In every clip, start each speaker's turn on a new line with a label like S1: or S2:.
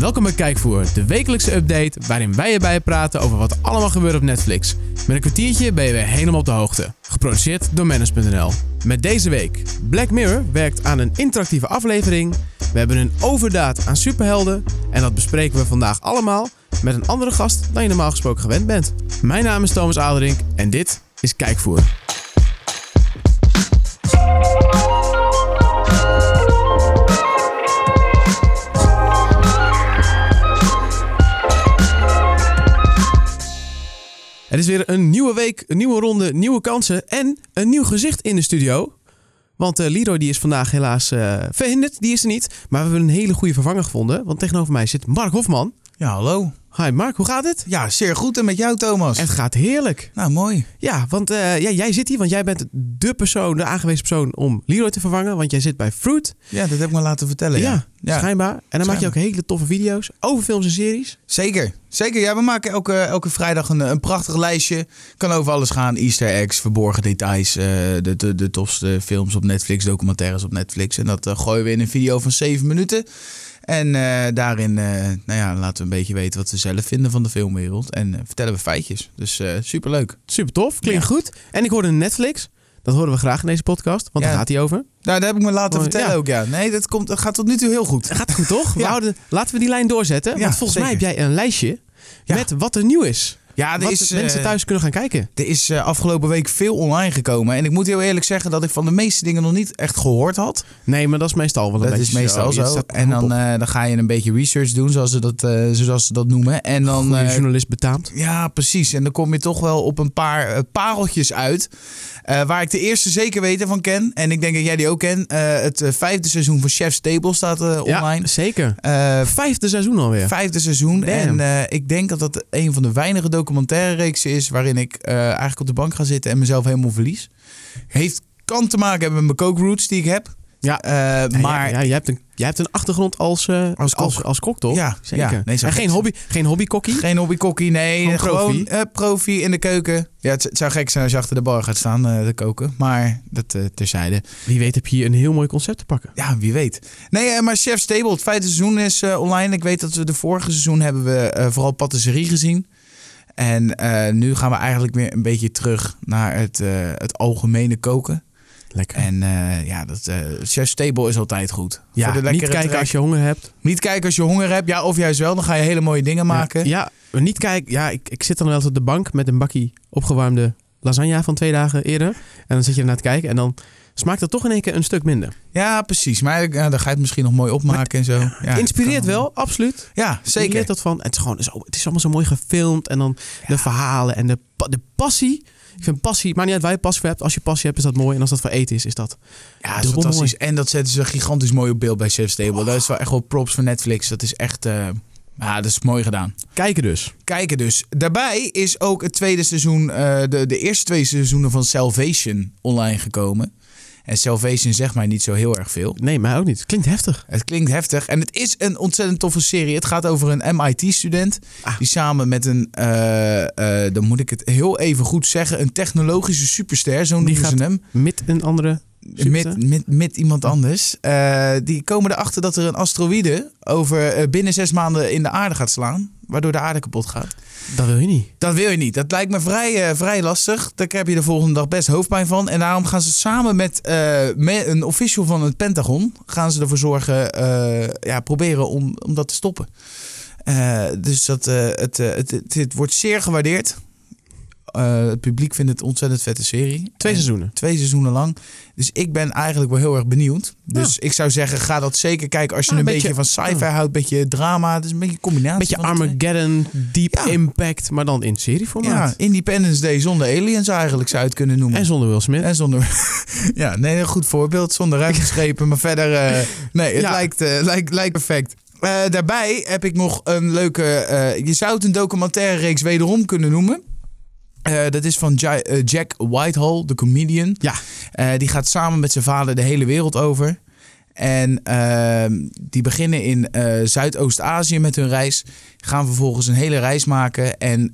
S1: Welkom bij Kijkvoer, de wekelijkse update waarin wij erbij praten over wat allemaal gebeurt op Netflix. Met een kwartiertje ben je weer helemaal op de hoogte. Geproduceerd door Manus.nl. Met deze week, Black Mirror werkt aan een interactieve aflevering. We hebben een overdaad aan superhelden. En dat bespreken we vandaag allemaal met een andere gast dan je normaal gesproken gewend bent. Mijn naam is Thomas Aderink en dit is Kijkvoer. Het is weer een nieuwe week, een nieuwe ronde, nieuwe kansen en een nieuw gezicht in de studio. Want eh Leroy die is vandaag helaas eh, verhinderd, die is er niet. Maar we hebben een hele goede vervanger gevonden. Want tegenover mij zit Mark Hofman.
S2: Ja, hallo.
S1: Hi Mark, hoe gaat het?
S2: Ja, zeer goed. En met jou, Thomas?
S1: Het gaat heerlijk.
S2: Nou, mooi.
S1: Ja, want eh, ja, jij zit hier, want jij bent de persoon, de aangewezen persoon om Leroy te vervangen. Want jij zit bij Fruit.
S2: Ja, dat heb ik me laten vertellen. Ja,
S1: Ja, schijnbaar. En dan maak je ook hele toffe video's over films en series.
S2: Zeker. Zeker. Ja, we maken elke, elke vrijdag een, een prachtig lijstje. Kan over alles gaan. Easter eggs, verborgen details. eh, de, de, de tofste films op Netflix, documentaires op Netflix. En dat eh, gooien we in een video van 7 minuten. En eh, daarin eh, nou ja, laten we een beetje weten wat we zelf vinden van de filmwereld. En eh, vertellen we feitjes. Dus superleuk.
S1: Super tof, klinkt goed. En ik hoorde Netflix. Dat horen we graag in deze podcast, want
S2: Ja.
S1: daar gaat hij over.
S2: Nou, daar heb ik me laten
S1: Oh,
S2: vertellen
S1: ja.
S2: ook, ja. Nee, dat, komt, dat gaat tot nu toe heel goed.
S1: Gaat goed, toch? We houden, laten we die lijn doorzetten. Want volgens mij heb jij een lijstje met wat er nieuw is.
S2: Ja, er
S1: wat
S2: is,
S1: mensen
S2: eh,
S1: thuis kunnen gaan kijken.
S2: Er is eh, afgelopen week veel online gekomen. En ik moet heel eerlijk zeggen dat ik van de meeste dingen nog niet echt gehoord had.
S1: Nee, maar dat is meestal wel een
S2: Dat
S1: beetje
S2: is meestal zo. En dan, eh, dan ga je een beetje research doen, zoals ze dat, zoals ze dat noemen. En dan.
S1: Goeie journalist betaamt.
S2: ja, precies. En dan kom je toch wel op een paar pareltjes uit. waar ik de eerste zeker weten van ken. En ik denk dat jij die ook kent. Het vijfde seizoen van Chef's Table staat online.
S1: Ja, zeker. Vijfde seizoen alweer.
S2: Vijfde seizoen.
S1: Damn.
S2: En ik denk dat dat een van de weinige documentaire reeksen is waarin ik eh, eigenlijk op de bank ga zitten en mezelf helemaal verlies. Heeft kan te maken hebben met mijn coke roots die ik heb.
S1: Ja.
S2: Eh,
S1: Ja,
S2: maar
S1: ja, jij, hebt een, jij hebt een achtergrond als, eh
S2: Als
S1: als,
S2: kok.
S1: als, als kok, toch?
S2: Ja,
S1: zeker.
S2: ja. Nee,
S1: en geen hobby, geen hobbykokkie?
S2: geen hobbykokkie, nee.
S1: Gewoon
S2: Gewoon,
S1: profi.
S2: profi in de keuken. Ja, het, het zou gek zijn als je achter de bar gaat staan te koken. Maar dat terzijde.
S1: Wie weet heb je hier een heel mooi concept te pakken.
S2: Ja, wie weet. Nee, maar Chef's Table, het vijfde seizoen is online. Ik weet dat we de vorige seizoen hebben we vooral patisserie gezien. En eh, nu gaan we eigenlijk weer een beetje terug naar het, eh, het algemene koken.
S1: Lekker.
S2: En eh, ja, dat, eh Chef's Table is altijd goed.
S1: ja,
S2: Voor de
S1: niet kijken
S2: trek.
S1: als je honger hebt.
S2: Niet kijken als je honger hebt. Ja, of juist wel. Dan ga je hele mooie dingen maken.
S1: Ja, ja, niet kijken. Ja, ik, ik zit dan wel eens op de bank met een bakkie opgewarmde lasagne van twee dagen eerder. En dan zit je ernaar te kijken en dan smaakt het toch in één keer een stuk minder.
S2: Ja, precies. Maar ja, dan ga je het misschien nog mooi opmaken en zo. Ja,
S1: Inspireert
S2: kan-
S1: wel, absoluut.
S2: Ja,
S1: Je
S2: zeker.
S1: leert dat van. Het is gewoon zo, het is allemaal zo mooi gefilmd. En dan de verhalen en de, de passie. Ik vind passie, maar niet uit waar je passie voor hebt. Als je passie hebt, is dat mooi. En als dat voor eten is, is dat
S2: Ja, dat is fantastisch. En dat zetten ze gigantisch mooi op beeld bij Chef's Table. Dat is wel echt wel props voor Netflix. Dat is echt... eh, ja, dat is mooi gedaan.
S1: kijken dus.
S2: Kijken dus. Daarbij is ook het tweede seizoen, eh, de, de eerste twee seizoenen van Salvation online gekomen. En Salvation zegt mij niet zo heel erg veel.
S1: Nee, mij ook niet. Klinkt heftig.
S2: Het klinkt heftig en het is een ontzettend toffe serie. Het gaat over een MIT-student
S1: Ah.
S2: die samen met een, eh, eh, dan moet ik het heel even goed zeggen, een technologische superster, zo noemen ze hem.
S1: Met een andere?
S2: Met, met, met iemand anders. Eh, die komen erachter dat er een asteroïde over eh, binnen zes maanden in de aarde gaat slaan. Waardoor de aarde kapot gaat.
S1: Dat wil je niet.
S2: Dat wil je niet. Dat lijkt me vrij, eh, vrij lastig. Daar heb je de volgende dag best hoofdpijn van. En daarom gaan ze samen met, eh, met een official van het Pentagon... gaan ze ervoor zorgen, eh, ja, proberen om, om dat te stoppen. Eh, dus dat, eh, het, het, het, het wordt zeer gewaardeerd. Eh, het publiek vindt het ontzettend vette serie.
S1: Twee
S2: En-
S1: seizoenen.
S2: Twee seizoenen lang. Dus ik ben eigenlijk wel heel erg benieuwd. Dus ik zou zeggen, ga dat zeker kijken als je een beetje,
S1: beetje-
S2: van sci-fi houdt. Een beetje drama. Het is een beetje een combinatie
S1: Beetje
S2: van.
S1: Armageddon, Deep
S2: Ja.
S1: Impact, maar dan in serieformaat.
S2: Ja, Independence Day zonder aliens eigenlijk zou je het kunnen noemen.
S1: En zonder Will Smith.
S2: En zonder... ja, nee, een goed voorbeeld. Zonder ruimteschepen. maar verder... eh, nee, het
S1: Ja.
S2: lijkt, eh, lijkt, lijkt perfect. Daarbij heb ik nog een leuke... je zou het een documentaire reeks wederom kunnen noemen. Eh, dat is van Ja- eh, Jack Whitehall, de comedian.
S1: Ja.
S2: Eh, die gaat samen met zijn vader de hele wereld over. En ehm, die beginnen in Zuidoost-Azië met hun reis. Gaan vervolgens een hele reis maken. En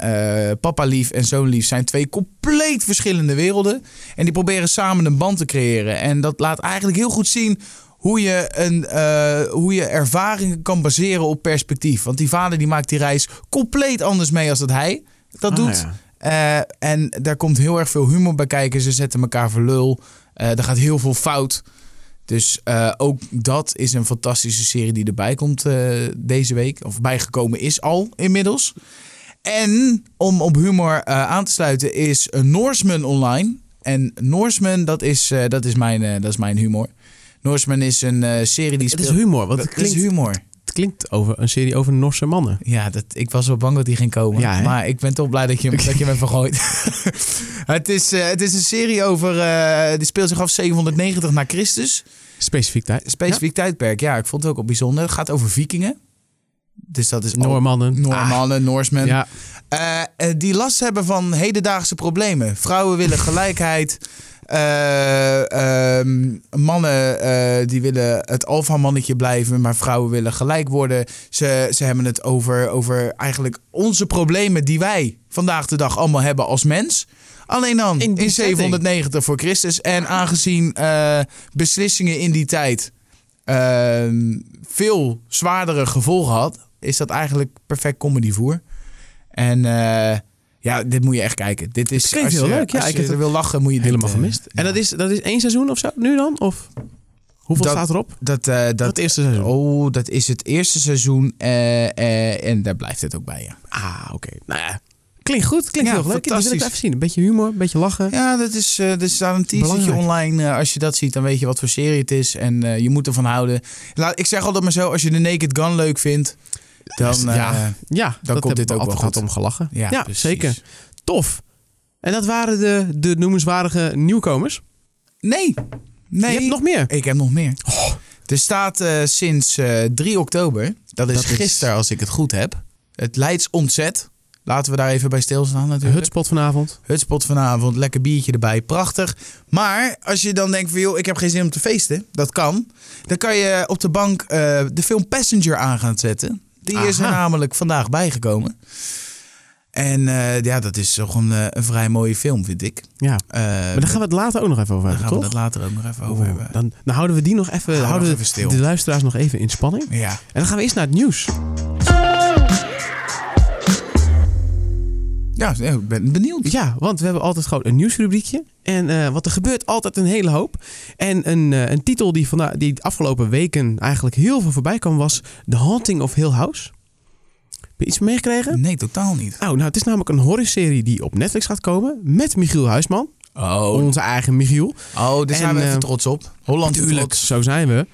S2: papa lief en zoon lief zijn twee compleet verschillende werelden. En die proberen samen een band te creëren. En dat laat eigenlijk heel goed zien hoe je, een, hoe je ervaringen kan baseren op perspectief. Want die vader die maakt die reis compleet anders mee als dat hij dat
S1: Ah,
S2: doet.
S1: ja.
S2: Eh, en daar komt heel erg veel humor bij kijken. Ze zetten elkaar voor lul. Eh, er gaat heel veel fout. Dus eh, ook dat is een fantastische serie die erbij komt deze week. Of bijgekomen is al inmiddels. En om op humor aan te sluiten is Norseman online. En Norseman, dat is, dat is, mijn, dat is mijn humor. Norseman is een serie die
S1: Het
S2: speelt...
S1: is humor, want het
S2: Dat is
S1: klinkt,
S2: humor.
S1: Klinkt over een serie over Norse mannen.
S2: Ja, dat, ik was wel bang dat die ging komen.
S1: Ja,
S2: maar ik ben toch blij dat je, hem- dat je hem even gooit. het, is, eh, het is een serie over... eh, die speelt zich af 790 na Christus.
S1: Specifiek tijd.
S2: Specifiek tijdperk. Ja, ik vond het ook wel bijzonder. Het gaat over vikingen. Dus dat is
S1: Ja. Noormannen.
S2: Noormannen, Noorsmen.
S1: Ah, ja.
S2: Eh, eh, die last hebben van hedendaagse problemen. Vrouwen willen gelijkheid. Eh, ehm, mannen eh, die willen het alfamannetje blijven, maar vrouwen willen gelijk worden. Ze, ze hebben het over, over eigenlijk onze problemen die wij vandaag de dag allemaal hebben als mens. Alleen dan
S1: In
S2: in,
S1: die setting.
S2: 790 voor Christus. En aangezien eh, beslissingen in die tijd ehm, veel zwaardere gevolgen had, is dat eigenlijk perfect comedyvoer. En ja, dit moet je echt kijken. Dit is
S1: klinkt
S2: als
S1: heel
S2: je,
S1: leuk. Ja,
S2: als
S1: ik
S2: je wil lachen, moet je dit,
S1: Helemaal
S2: eh,
S1: gemist. En dat is, dat is één seizoen of zo nu dan? Of hoeveel
S2: Dat-
S1: staat erop?
S2: Dat, eh, dat,
S1: het eerste seizoen.
S2: Oh, dat is het eerste seizoen. eh, eh, en daar blijft het ook bij, ja.
S1: Ah, oké. Nou ja. Klinkt goed. Klinkt
S2: Ja,
S1: heel leuk. Die wil ik even zien. Een beetje humor, een beetje lachen.
S2: Ja, dat is, eh er staat een teasertje online. Eh, als je dat ziet, dan weet je wat voor serie het is. En eh, je moet ervan houden. Laat, ik zeg altijd maar zo, als je de Naked Gun leuk vindt, dan...
S1: Ja.
S2: eh,
S1: Ja,
S2: komt
S1: dat hebben
S2: dit ook wel goed.
S1: om gelachen.
S2: ja,
S1: zeker. Tof. En dat waren de, de noemenswaardige nieuwkomers.
S2: Nee, nee.
S1: Je hebt nog meer.
S2: Ik heb nog meer. Er staat eh, sinds eh, 3 oktober, dat is
S1: Dat is-
S2: gisteren als ik het goed heb, het Leids Ontzet. Laten we daar even bij stilstaan natuurlijk.
S1: Hutspot vanavond.
S2: Hutspot vanavond, lekker biertje erbij, prachtig. Maar als je dan denkt van joh, ik heb geen zin om te feesten, dat kan. Dan kan je op de bank de film Passenger aan gaan zetten. Die is er namelijk vandaag bijgekomen. En eh, ja, dat is toch een, eh, een vrij mooie film, vind ik.
S1: Ja.
S2: Eh,
S1: Maar daar gaan we het later ook nog even over
S2: daar
S1: hebben,
S2: gaan we dat later ook nog even over hebben.
S1: Dan, dan houden we die nog even, houden
S2: nog
S1: we
S2: even stil.
S1: de luisteraars nog even in spanning.
S2: Ja.
S1: En dan gaan we eerst naar het nieuws.
S2: Ja, ik ben benieuwd.
S1: Ja, want we hebben altijd gewoon een nieuwsrubriekje. En eh wat er gebeurt altijd een hele hoop. En een, eh, een titel die, vanda- die de afgelopen weken eigenlijk heel veel voorbij kwam was The Haunting of Hill House. Heb je iets meegekregen?
S2: Nee, totaal niet.
S1: Nou, nou, het is namelijk een horrorserie die op Netflix gaat komen met Michiel Huisman.
S2: Oh,
S1: Onze eigen Michiel.
S2: oh daar zijn
S1: En,
S2: we even
S1: eh,
S2: trots op. Holland trots.
S1: zo zijn we.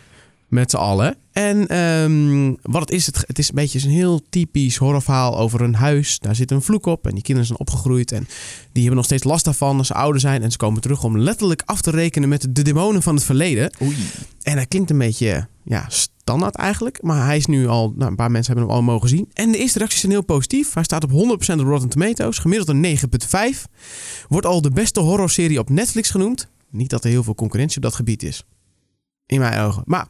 S1: Met z'n allen. En ehm, wat het is, het, het is een beetje een heel typisch horrorverhaal over een huis. Daar zit een vloek op en die kinderen zijn opgegroeid. En die hebben nog steeds last daarvan als ze ouder zijn. En ze komen terug om letterlijk af te rekenen met de demonen van het verleden.
S2: Oei.
S1: En hij klinkt een beetje ja, standaard eigenlijk. Maar hij is nu al, nou, een paar mensen hebben hem al mogen zien. En de eerste reacties zijn heel positief. Hij staat op 100% op Rotten Tomatoes. Gemiddeld een 9,5. Wordt al de beste horrorserie op Netflix genoemd. Niet dat er heel veel concurrentie op dat gebied is. In mijn ogen. Maar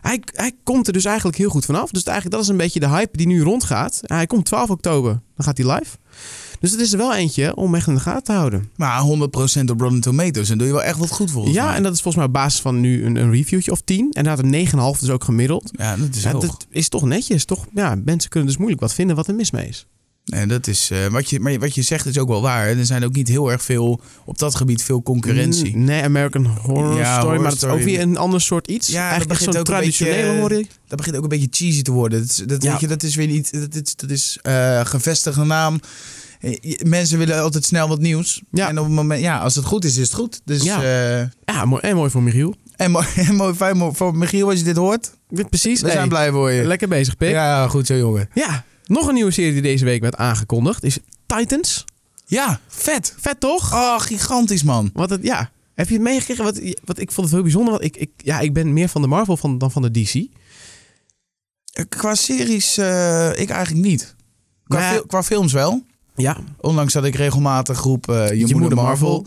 S1: hij, hij komt er dus eigenlijk heel goed vanaf. Dus eigenlijk dat is een beetje de hype die nu rondgaat. Hij komt 12 oktober. Dan gaat hij live. Dus het is er wel eentje om echt in de gaten te houden.
S2: Maar 100% op Rotten Tomatoes. En doe je wel echt wat goed volgens
S1: Ja,
S2: mij.
S1: en dat is volgens mij op basis van nu een, een reviewtje of 10. En daar had een 9,5 dus ook gemiddeld.
S2: Ja, dat is
S1: Ja, dat is toch netjes. Toch, ja, mensen kunnen dus moeilijk wat vinden wat er mis mee is.
S2: Nee, dat is, eh, wat, je, maar wat je zegt is ook wel waar. Er zijn ook niet heel erg veel, op dat gebied, veel concurrentie.
S1: Mm, Nee, American Horror
S2: Ja,
S1: Story.
S2: Horror
S1: maar dat is ook weer een ander soort iets.
S2: Ja, dat
S1: Eigenlijk zo'n traditionele horror.
S2: Dat begint ook een beetje cheesy te worden. Dat,
S1: Ja.
S2: weet je, dat is weer niet, dat is, dat is eh, gevestigde naam. Eh, Mensen willen altijd snel wat nieuws.
S1: Ja.
S2: En op het moment, ja, als het goed is, is het goed. Dus,
S1: Ja. Ja, mooi, en mooi voor Michiel.
S2: en mooi, en mooi voor Michiel als je dit hoort.
S1: Precies.
S2: We
S1: hey,
S2: zijn blij voor je.
S1: Lekker bezig, Pik. Ja.
S2: Ja, goed zo, jongen.
S1: Nog een nieuwe serie die deze week werd aangekondigd is Titans.
S2: Ja, vet.
S1: Vet toch?
S2: Oh, gigantisch, man.
S1: Wat het, ja. Heb je het meegekregen? Wat, wat, ik vond het heel bijzonder. Want ik, ik, ja, ik ben meer van de Marvel van, dan van de DC.
S2: Eh, Qua series, eh, ik eigenlijk niet. Qua,
S1: Maar-
S2: fil- qua films wel.
S1: Ja.
S2: Ondanks dat ik regelmatig roep eh, je, moeder,
S1: moeder
S2: Marvel,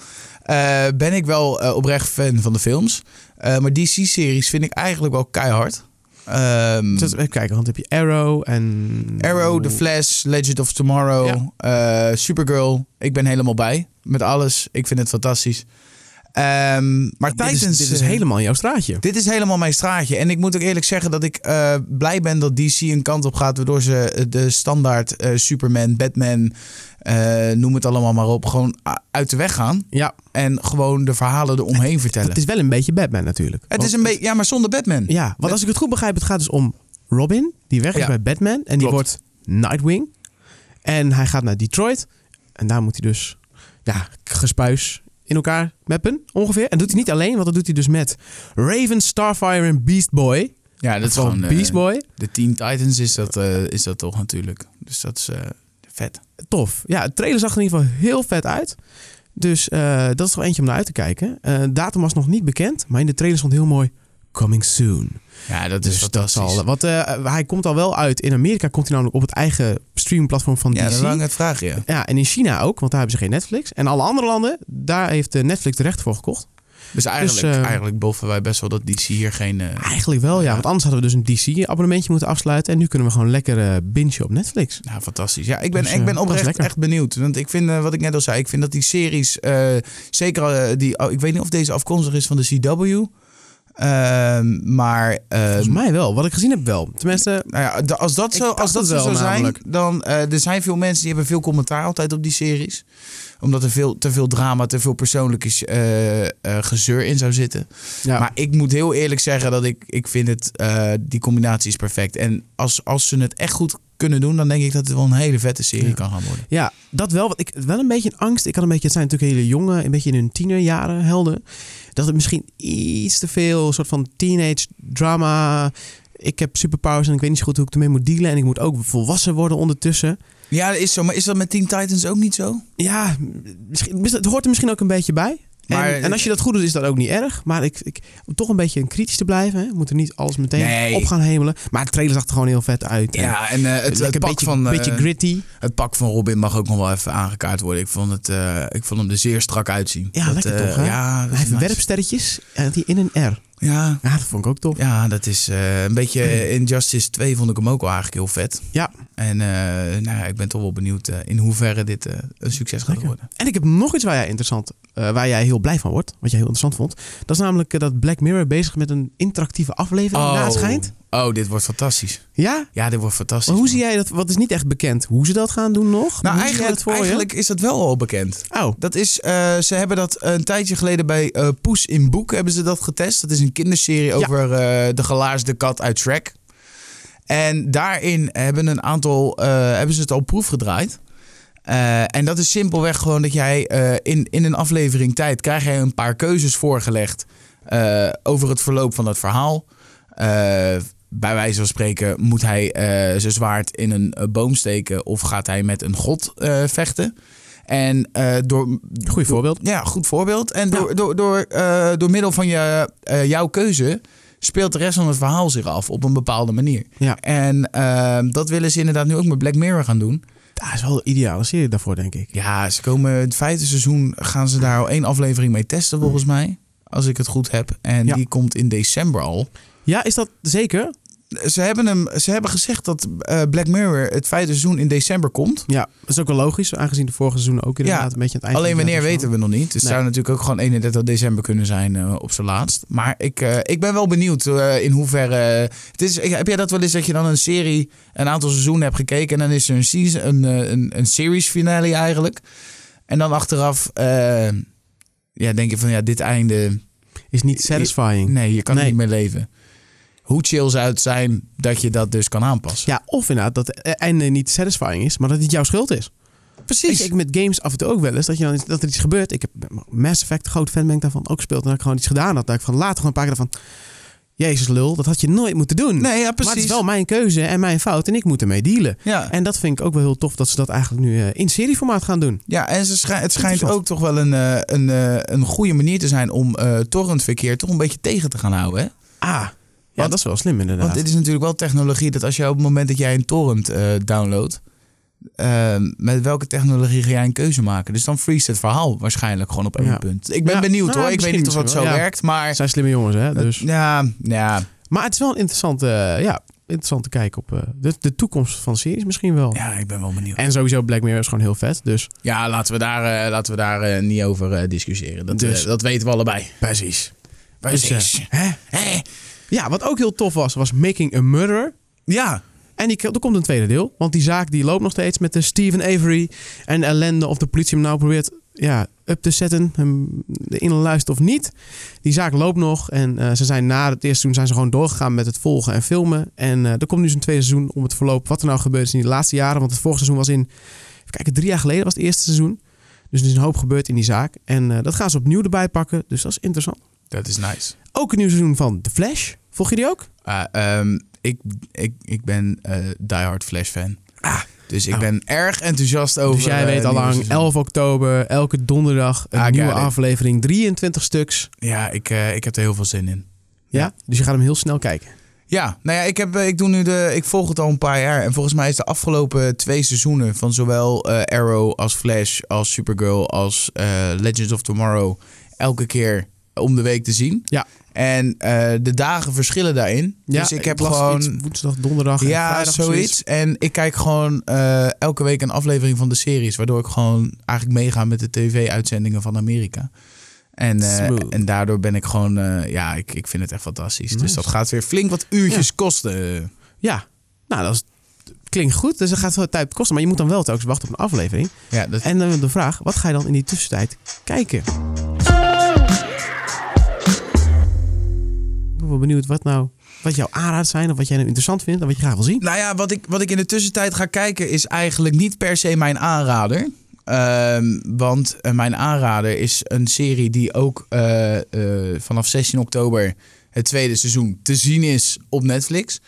S2: ben ik wel oprecht fan van de films. Maar DC-series vind ik eigenlijk wel keihard. Ehm,
S1: Dus even kijken, want dan heb je Arrow en...
S2: Arrow, The Flash, Legend of Tomorrow, eh, Supergirl. Ik ben helemaal bij met alles. Ik vind het fantastisch. Ehm, maar
S1: Dit is, dit is
S2: eh,
S1: helemaal jouw straatje.
S2: Dit is helemaal mijn straatje. En ik moet ook eerlijk zeggen dat ik eh, blij ben dat DC een kant op gaat... waardoor ze eh, de standaard Superman, Batman, noem het allemaal maar op... gewoon uit de weg gaan.
S1: Ja,
S2: En gewoon de verhalen eromheen vertellen.
S1: het is wel een beetje Batman natuurlijk.
S2: Het is een beetje... Ja, maar zonder Batman.
S1: Ja, want als ik het goed begrijp, het gaat dus om Robin, die
S2: Ja.
S1: bij Batman. En die wordt Nightwing. En hij gaat naar Detroit. En daar moet hij dus ja, gespuis in elkaar meppen, ongeveer. En doet hij niet alleen, want dat doet hij dus met Raven, Starfire en Beast Boy.
S2: Ja, dat is
S1: Gewoon
S2: gewoon... eh,
S1: Beast Boy.
S2: De Teen Titans is dat, eh, is dat toch natuurlijk. Dus dat is eh, vet.
S1: Tof. Ja, het trailer zag er in ieder geval heel vet uit. Dus dat is wel eentje om naar uit te kijken. Eh datum was nog niet bekend, maar in de trailer stond heel mooi Coming Soon.
S2: Ja, dat is
S1: Dus dat zal. Want eh, hij komt al wel uit. In Amerika komt hij namelijk op het eigen streamingplatform van
S2: ja,
S1: DC.
S2: dat wou ik net vragen, ja.
S1: Ja, en in China ook, want daar hebben ze geen Netflix. En alle andere landen, daar heeft eh, Netflix de rechten voor gekocht.
S2: Dus eigenlijk,
S1: eh,
S2: eigenlijk boffen wij best wel dat DC hier geen... eh,
S1: Eigenlijk wel, ja.
S2: Ja.
S1: Want anders hadden we dus een DC-abonnementje moeten afsluiten. En nu kunnen we gewoon lekker eh bingen op Netflix.
S2: Nou, fantastisch. Ja, ik ben,
S1: Dus,
S2: ik ben
S1: is
S2: oprecht echt benieuwd. Want ik vind, wat ik net al zei, ik vind dat die series, zeker die, oh, ik weet niet of deze afkomstig is van de CW, ehm, maar
S1: Volgens mij wel. Wat ik gezien heb wel. Tenminste,
S2: nou ja, als dat zo, als dat zo zou zijn, dan eh, er zijn veel mensen die hebben veel commentaar altijd op die series, omdat er veel, te veel drama, te veel persoonlijke eh, eh, gezeur in zou zitten.
S1: ja.
S2: Maar ik moet heel eerlijk zeggen dat ik, ik vind het, die combinatie is perfect. En als, als ze het echt goed kunnen doen, dan denk ik dat het wel een hele vette serie
S1: Ja.
S2: kan gaan worden.
S1: Ja, dat wel. Want ik wel een beetje een angst. Ik had een beetje, het zijn natuurlijk hele jonge, een beetje in hun tienerjaren helden. Dat het misschien iets te veel soort van teenage drama. Ik heb superpowers en ik weet niet zo goed hoe ik ermee moet dealen. En ik moet ook volwassen worden ondertussen.
S2: Ja, dat is zo. Maar is dat met Teen Titans ook niet zo?
S1: Ja, misschien, het hoort er misschien ook een beetje bij.
S2: Maar-
S1: en, en als je dat goed doet, is dat ook niet erg. Maar ik, ik, om toch een beetje kritisch te blijven. Hè. We moeten niet alles meteen
S2: Nee.
S1: op gaan hemelen. Maar de trailer zag er gewoon heel vet uit.
S2: Ja, en eh, het, pak
S1: beetje,
S2: van, eh,
S1: beetje gritty.
S2: het pak van Robin mag ook nog wel even aangekaart worden. Ik vond, het, eh, ik vond hem er zeer strak uitzien.
S1: Ja,
S2: Dat,
S1: lekker
S2: eh,
S1: toch, hè?
S2: Ja,
S1: Hij heeft
S2: nice.
S1: werpsterretjes en die in een R.
S2: Ja,
S1: Ja, dat vond ik ook tof.
S2: ja, dat is eh, een beetje... Injustice 2 vond ik hem ook wel eigenlijk heel vet.
S1: Ja,
S2: En eh, nou ja, ik ben toch wel benieuwd eh, in hoeverre dit een succes gaat
S1: Lekker.
S2: worden.
S1: En ik heb nog iets waar jij interessant, waar jij heel blij van wordt, wat jij heel interessant vond. Dat is namelijk dat Black Mirror bezig met een interactieve aflevering, naar het schijnt.
S2: Oh, dit wordt fantastisch.
S1: Ja?
S2: Ja, dit wordt fantastisch.
S1: Maar hoe
S2: man.
S1: zie jij dat? Wat is niet echt bekend hoe ze dat gaan doen nog?
S2: Nou,
S1: Hoe
S2: eigenlijk,
S1: voor
S2: eigenlijk is dat wel al bekend.
S1: Oh,
S2: Dat is, eh, ze hebben dat een tijdje geleden bij eh Poes in Boek hebben ze dat getest. Dat is een kinderserie over eh, de gelaarsde kat uit Shrek. En daarin hebben een aantal hebben ze het al proefgedraaid. Eh, en dat is simpelweg gewoon dat jij in, in een aflevering tijd krijg jij een paar keuzes voorgelegd over het verloop van het verhaal. Bij wijze van spreken moet hij eh, zijn zwaard in een eh, boom steken of gaat hij met een god eh, vechten. En door,
S1: Goed voorbeeld.
S2: ja, goed voorbeeld. En door,
S1: Ja.
S2: door, door, door middel van je, jouw keuze speelt de rest van het verhaal zich af op een bepaalde manier.
S1: Ja.
S2: En eh, dat willen ze inderdaad nu ook met Black Mirror gaan doen.
S1: dat is wel de ideale serie daarvoor, denk ik.
S2: Ja, ze komen het vijfde seizoen gaan ze daar al één aflevering mee testen volgens mij. Als ik het goed heb. En
S1: Ja.
S2: die komt in december al.
S1: Ja, is dat zeker?
S2: Ze hebben, hem, ze hebben gezegd dat eh, Black Mirror het vijfde seizoen in december komt.
S1: Ja, dat is ook wel logisch, aangezien de vorige seizoen ook inderdaad
S2: Ja,
S1: een beetje aan het eind
S2: Alleen wanneer weten we nog niet. Dus het zou natuurlijk ook gewoon 31 december kunnen zijn eh, op zijn laatst. Maar ik, eh, ik ben wel benieuwd in hoeverre... het is, heb jij dat wel eens dat je dan een serie een aantal seizoenen hebt gekeken... en dan is er een, season, een, een, een series finale eigenlijk. En dan achteraf ja, denk je van ja, dit einde...
S1: Is niet satisfying.
S2: Nee, je kan
S1: Nee.
S2: niet meer leven. Hoe chill zou het zijn dat je dat dus kan aanpassen?
S1: Ja, of inderdaad dat het einde niet satisfying is, maar dat het jouw schuld is.
S2: precies.
S1: Ik met games af en toe ook wel eens dat, je dan, dat er iets gebeurt. Ik heb Mass Effect, grote fan ben ik daarvan, ook gespeeld. En dat ik gewoon iets gedaan had. Dat ik van later gewoon een paar keer van... Jezus lul, dat had je nooit moeten doen.
S2: nee, ja,
S1: maar
S2: precies.
S1: het is wel mijn keuze en mijn fout en ik moet ermee dealen.
S2: ja.
S1: En dat vind ik ook wel heel tof dat ze dat eigenlijk nu eh, in serieformaat gaan doen.
S2: Ja, en ze schij- het schijnt ook toch wel een, eh, een, eh, een goede manier te zijn om torrentverkeer toch een beetje tegen te gaan houden. Hè?
S1: Ah,
S2: Want-
S1: dat is wel slim inderdaad.
S2: Want dit is natuurlijk wel technologie dat als je op het moment dat jij een torrent eh downloadt, eh, met welke technologie ga jij een keuze maken? Dus dan freeze het verhaal waarschijnlijk gewoon op één
S1: Ja.
S2: punt. Ik ben
S1: Ja,
S2: benieuwd
S1: nou,
S2: hoor. Ik weet niet of dat zo
S1: ja.
S2: werkt, maar
S1: Het zijn slimme jongens, hè? Dus.
S2: ja, ja,
S1: Maar het is wel een interessante, eh, ja, interessant te kijken op eh, de, de toekomst van series misschien wel.
S2: Ja, ik ben wel benieuwd.
S1: En sowieso Black Mirror is gewoon heel vet. Dus
S2: Ja, laten we daar, eh, laten we daar eh, niet over eh, discussiëren. Dat,
S1: Dus-
S2: eh, dat weten we allebei.
S1: precies.
S2: Precies.
S1: Dus, eh, hè?
S2: Hè?
S1: Ja, wat ook heel tof was, was Making a Murderer.
S2: Ja,
S1: En die, er komt een tweede deel. Want die zaak die loopt nog steeds met de Stephen Avery. En de ellende of de politie hem nou probeert ja, up te zetten. Hem in luistert of niet. Die zaak loopt nog. En eh, ze zijn na het eerste seizoen zijn ze gewoon doorgegaan met het volgen en filmen. En eh, er komt nu zo'n tweede seizoen om het verloop. Wat er nou gebeurd is in de laatste jaren. Want het vorige seizoen was in... Even kijken, drie jaar geleden was het eerste seizoen. Dus er is een hoop gebeurd in die zaak. En eh, dat gaan ze opnieuw erbij pakken. Dus dat is interessant.
S2: Dat is nice.
S1: Ook een nieuw seizoen van The Flash. Volg je die ook?
S2: Ah, ehm, ik, ik, ik ben eh diehard Flash fan.
S1: Ah.
S2: Dus ik
S1: Oh.
S2: ben erg enthousiast over...
S1: Dus jij
S2: eh,
S1: weet al lang,
S2: seizoen.
S1: 11 oktober, elke donderdag een nieuwe aflevering, 23 stuks.
S2: Ja, ik, eh, ik heb er heel veel zin in.
S1: Ja?
S2: Ja.
S1: Dus je gaat hem heel snel kijken.
S2: Ja, nou ja, ik, heb, ik, doe nu de, ik volg het al een paar jaar. En volgens mij is de afgelopen twee seizoenen van zowel Arrow als Flash als Supergirl als Legends of Tomorrow elke keer om de week te zien.
S1: Ja.
S2: En eh, de dagen verschillen daarin.
S1: Ja,
S2: dus ik heb gewoon...
S1: iets woensdag, donderdag en
S2: Ja,
S1: vrijdag
S2: zoiets. En ik kijk gewoon eh, elke week een aflevering van de series. Waardoor ik gewoon eigenlijk meega met de tv-uitzendingen van Amerika. En, eh, en daardoor ben ik gewoon... ja, ik, ik vind het echt fantastisch.
S1: Nice.
S2: Dus dat gaat weer flink wat uurtjes kosten.
S1: Ja, nou dat is, klinkt goed. Dus dat gaat veel tijd kosten. Maar je moet dan wel telkens wachten op een aflevering.
S2: Ja, dat,
S1: En dan de vraag, wat ga je dan in die tussentijd kijken? Ben wel benieuwd wat nou, wat jouw aanraad zijn. Of wat jij nou interessant vindt en wat je graag wil zien.
S2: Nou ja, wat ik, wat ik in de tussentijd ga kijken is eigenlijk niet per se mijn aanrader. Ehm, want eh, mijn aanrader is een serie die ook eh, eh, vanaf 16 oktober het tweede seizoen te zien is op Netflix.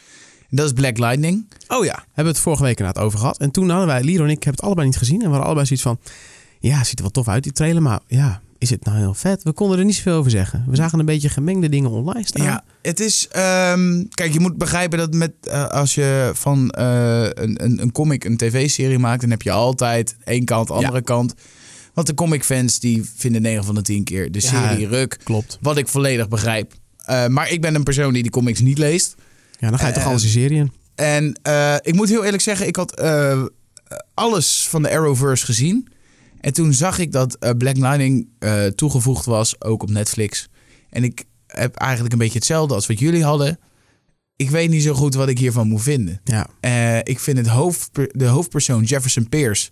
S2: Dat is Black Lightning.
S1: Oh ja, hebben we het vorige week inderdaad over gehad. En toen hadden wij, Liro en ik, hebben het allebei niet gezien. En we hadden allebei zoiets van, ja, ziet er wel tof uit, die trailer. Maar ja, is het nou heel vet? We konden er niet zoveel over zeggen. We zagen een beetje gemengde dingen online staan.
S2: Ja, het is. ehm, kijk, je moet begrijpen dat met, eh, als je van eh, een, een, een comic een tv-serie maakt, dan heb je altijd één kant, andere kant. Want de comic-fans die vinden 9 van de 10 keer de
S1: Ja.
S2: serie ruk.
S1: Klopt.
S2: Wat ik volledig begrijp. Eh, maar ik ben een persoon die die comics niet leest.
S1: Ja, dan ga je toch alles die serie in.
S2: En ik moet heel eerlijk zeggen, ik had alles van de Arrowverse gezien. En toen zag ik dat eh, Black Lightning eh, toegevoegd was, ook op Netflix. En ik heb eigenlijk een beetje hetzelfde als wat jullie hadden. Ik weet niet zo goed wat ik hiervan moet vinden.
S1: Ja.
S2: Eh, ik vind het hoofd, de hoofdpersoon, Jefferson Pierce,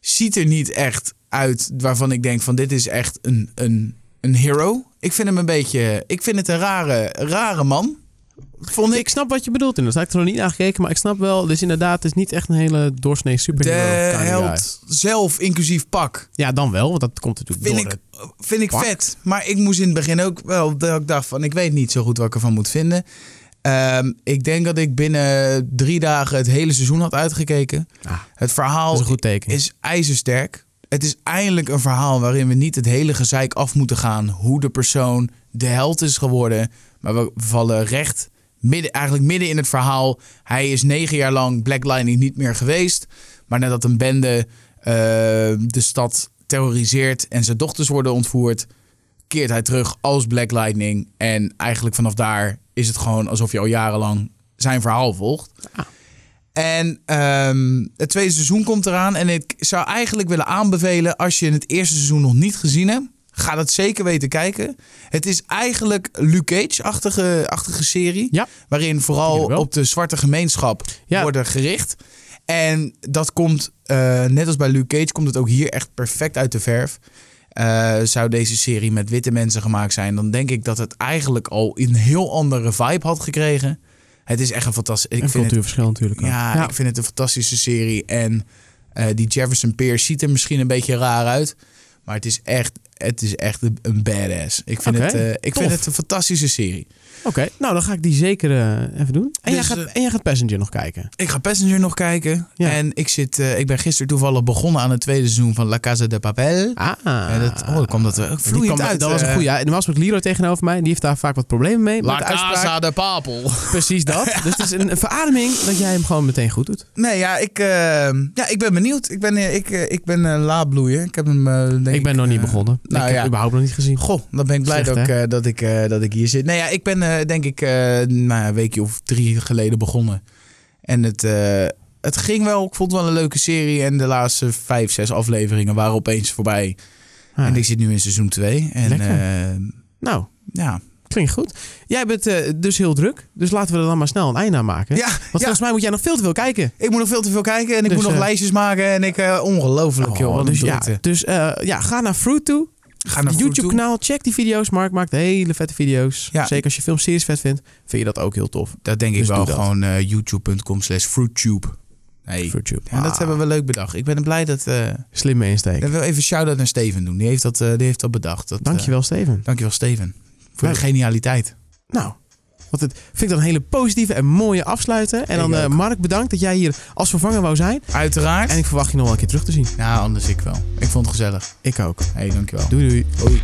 S2: ziet er niet echt uit waarvan ik denk van dit is echt een, een, een hero. Ik vind hem een beetje, ik vind het een rare, rare man. Vond ik.
S1: Ik snap wat je bedoelt inderdaad. Ik heb er nog niet naar gekeken, maar ik snap wel. Dus inderdaad, het is niet echt een hele doorsnee
S2: De
S1: superhero. guy.
S2: held zelf, inclusief pak,
S1: Ja, dan wel, want dat komt natuurlijk
S2: vind
S1: door.
S2: ik, vind ik
S1: pak.
S2: vet. Maar ik moest in het begin ook wel, dat ik dacht van, ik weet niet zo goed wat ik ervan moet vinden. Ehm, ik denk dat ik binnen drie dagen het hele seizoen had uitgekeken.
S1: Ah,
S2: Het verhaal
S1: dat is goed
S2: is ijzersterk. Het is eindelijk een verhaal waarin we niet het hele gezeik af moeten gaan. Hoe de persoon de held is geworden. Maar we vallen recht midden, eigenlijk midden in het verhaal. Hij is negen jaar lang Black Lightning niet meer geweest. Maar nadat een bende eh, de stad terroriseert en zijn dochters worden ontvoerd, keert hij terug als Black Lightning. En eigenlijk vanaf daar is het gewoon alsof je al jarenlang zijn verhaal volgt.
S1: Ah.
S2: En ehm, het tweede seizoen komt eraan. En ik zou eigenlijk willen aanbevelen, als je het eerste seizoen nog niet gezien hebt, ga dat zeker weten kijken. Het is eigenlijk Luke Cage-achtige achtige serie.
S1: Ja.
S2: Waarin vooral op de zwarte gemeenschap
S1: Ja.
S2: worden gericht. En dat komt, eh, net als bij Luke Cage, komt het ook hier echt perfect uit de verf. Eh, zou deze serie met witte mensen gemaakt zijn, dan denk ik dat het eigenlijk al een heel andere vibe had gekregen. Het is echt een fantastisch. Ik
S1: een cultuurverschil natuurlijk ook.
S2: ja, ik vind het een fantastische serie. En eh, die Jefferson Pierce ziet er misschien een beetje raar uit. Maar het is echt, het is echt een, badass. Ik, vind, het, eh, ik
S1: tof.
S2: vind het een fantastische serie.
S1: Oké, nou dan ga ik die zeker eh, even doen. En,
S2: Dus,
S1: jij gaat,
S2: eh,
S1: en jij gaat Passenger nog kijken.
S2: Ik ga Passenger nog kijken.
S1: Ja.
S2: En ik, zit, eh, ik ben gisteren toevallig begonnen aan het tweede seizoen van La Casa de Papel.
S1: Ah.
S2: Ja, dat, oh, kwam dat
S1: Die
S2: vloeiend
S1: kwam-
S2: uit.
S1: Dat was een goede. En er was met Liro tegenover mij. Die heeft daar vaak wat problemen mee.
S2: La. Casa de Papel.
S1: Precies dat. dus het is een, een verademing dat jij hem gewoon meteen goed doet.
S2: Nee, ja, ik, eh, ja, ik ben benieuwd. Ik ben, ik, ik ben eh, laadbloeier. Ik heb hem, denk
S1: ik ben nog niet begonnen.
S2: nou
S1: ik heb
S2: ja.
S1: überhaupt nog niet gezien.
S2: Goh, dan ben ik blij
S1: Slecht,
S2: dat, ik, dat, ik, dat ik hier zit. Nee, ja, ik ben, denk ik, eh, nou, een weekje of drie geleden begonnen. En het, eh, het ging wel. Ik vond het wel een leuke serie. En de laatste vijf, zes afleveringen waren opeens voorbij.
S1: Ah,
S2: En ik zit nu in seizoen 2. En eh,
S1: Nou,
S2: ja.
S1: klinkt goed. Jij bent eh, dus heel druk. Dus laten we er dan maar snel een einde aan maken.
S2: ja,
S1: Want
S2: ja.
S1: volgens mij moet jij nog veel te veel kijken.
S2: Ik moet nog veel te veel kijken. En ik
S1: Dus,
S2: moet nog
S1: eh,
S2: lijstjes maken. En ik, eh, ongelooflijk,
S1: Oh,
S2: joh.
S1: Dus
S2: een
S1: ja, dus eh, ja, ga naar Fruit toe.
S2: Ga naar Fruit
S1: YouTube kanaal. Check die video's. Mark maakt hele vette video's.
S2: Ja.
S1: Zeker als je filmseries vet vindt, vind je dat ook heel tof.
S2: Dat denk ik
S1: Dus
S2: wel.
S1: dat.
S2: Gewoon eh, youtube.com slash fruittube. Nee.
S1: FruitTube.
S2: Ja, dat hebben we leuk bedacht. Ik ben blij dat... eh
S1: Slimme insteek.
S2: ik wil even shout-out naar Steven doen. Die heeft dat, eh, die heeft dat bedacht. Dat,
S1: Dankjewel, Steven.
S2: dankjewel, Steven. Voor
S1: Leuk.
S2: de genialiteit.
S1: Nou, wat het, vind ik dan een hele positieve en mooie afsluiten. En dan, eh. Mark, bedankt dat jij hier als vervanger wou zijn.
S2: Uiteraard.
S1: En ik verwacht je nog wel een keer terug te zien.
S2: Ja, anders ik wel. Ik vond het gezellig.
S1: Ik ook.
S2: Hé, hey, dankjewel.
S1: Doei doei.
S2: Hoi.